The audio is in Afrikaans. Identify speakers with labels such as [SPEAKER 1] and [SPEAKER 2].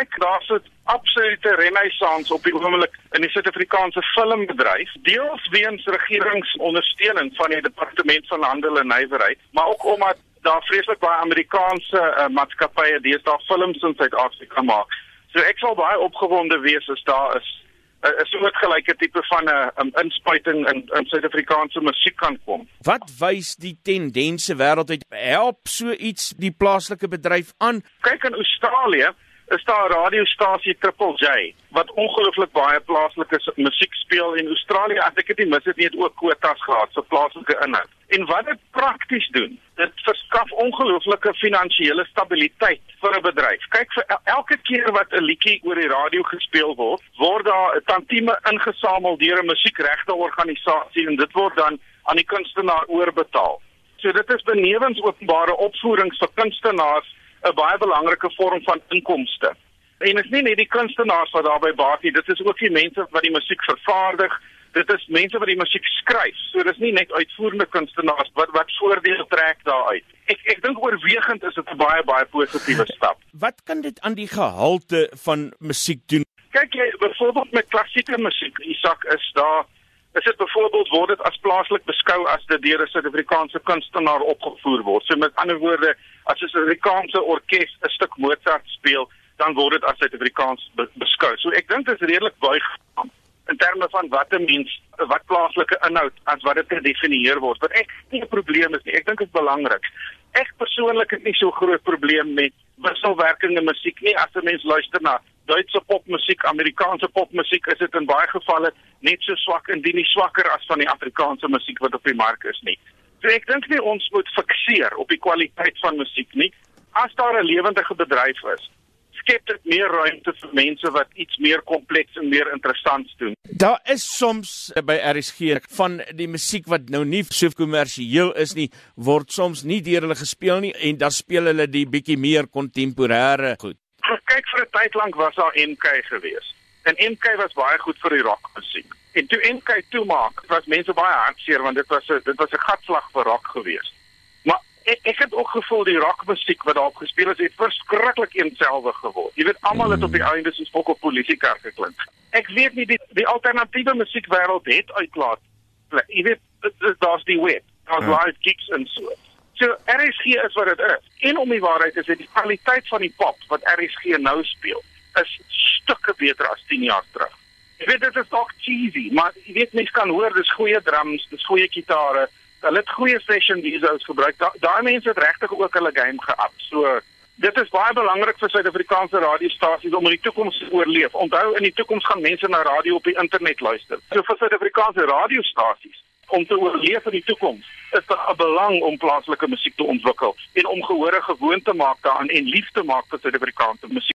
[SPEAKER 1] kyk, daar's 'n absolute renessans op die oomblik in die Suid-Afrikaanse filmbedryf, deels weens regeringsondersteuning van die Departement van Handel en Nywerheid, maar ook omdat daar vreeslik baie Amerikaanse uh, maatskappye deesdae films in Suid-Afrika maak. So ek sal baie opgewonde wees as daar is 'n soortgelyke tipe van 'n um, inspuiting in in Suid-Afrikaanse musiek kan kom.
[SPEAKER 2] Wat wys die tendense wêreldwyd help so iets die plaaslike bedryf aan?
[SPEAKER 1] Kyk in Australië is daar 'n radiostasie Triple J wat ongelooflik baie plaaslike musiek speel en Australië as ek dit nie mis het nie het ook kwotas gehad vir plaaslike inhoud. En wat dit prakties doen, dit verskaf ongelooflike finansiële stabiliteit vir 'n bedryf. Kyk vir elke keer wat 'n liedjie oor die radio gespeel word, word daar 'n tantieme ingesamel deur 'n musiekregte organisasie en dit word dan aan die kunstenaar oorbetaal. So dit is benewens openbare opvoerings vir kunstenaars 'n baie belangrike vorm van inkomste. En dit is nie net die kunstenaars wat daarbey baat nie, dit is ook die mense wat die musiek vervaardig. Dit is mense wat die musiek skryf. So dis nie net uitvoerende kunstenaars wat wat voordeel trek daaruit. Ek ek dink oorwegend is dit 'n baie baie positiewe stap.
[SPEAKER 2] Wat kan dit aan die gehalte van musiek doen?
[SPEAKER 1] Kyk jy byvoorbeeld met klassieke musiek, Isak, is daar is dit byvoorbeeld word dit as plaaslik beskou as dit deur 'n Suid-Afrikaanse kunstenaar opgevoer word. So met ander woorde, as 'n Suid-Afrikaanse orkes 'n stuk Mozart speel, dan word dit as Suid-Afrikaans beskou. So ek dink dit is redelik buig in terme van wat 'n mens wat plaaslike inhoud as wat dit gedefinieer word. Wat ek nie 'n probleem is nie. Ek dink dit is belangrik. Ek persoonlik het nie so groot probleem met wisselwerkende musiek nie as 'n mens luister na Duitse popmusiek, Amerikaanse popmusiek, is dit in baie gevalle net so swak indien nie swakker as van die Afrikaanse musiek wat op die mark is nie. So ek dink nie ons moet fikseer op die kwaliteit van musiek nie. As daar 'n lewendige bedryf is, skep dit meer ruimte vir mense wat iets meer kompleks en meer interessant doen.
[SPEAKER 2] Daar is soms by RSG van die musiek wat nou nie so kommersieel is nie, word soms nie deur hulle gespeel nie en dan speel hulle die bietjie meer kontemporêre goed.
[SPEAKER 1] Kyk vir 'n tyd lank was daar MK geweest. En MK was baie goed vir die rockmusiek. En toe MK toe maak, was mense baie hartseer want dit was 'n dit was 'n gatslag vir rock geweest. Maar ek ek het ook gevoel die rockmusiek wat daar gespeel is, het verskriklik eenselfig geword. Jy weet almal het op die einde soos fok op polisiekar geklink. Ek weet nie die die alternatiewe musiekwêreld het uitlaat. Jy weet daar's die web, daar's ja. live gigs en so. So RSG is wat dit is. En om die waarheid te sê, die kwaliteit van die pop wat RSG nou speel, is stukke beter as 10 jaar terug. Ek weet dit is dalk cheesy, maar jy weet mense kan hoor dis goeie drums, dis goeie gitare. Hulle het goeie session DJs gebruik. Daai da mense het regtig ook hulle game geap. So dit is baie belangrik vir Suid-Afrikaanse radiostasies om in die toekoms te oorleef. Onthou in die toekoms gaan mense na radio op die internet luister. So vir Suid-Afrikaanse radiostasies om te oorleef in die toekoms is dit 'n belang om plaaslike musiek te ontwikkel en om gehore gewoon te maak daaraan en lief te maak vir Suid-Afrikaanse musiek.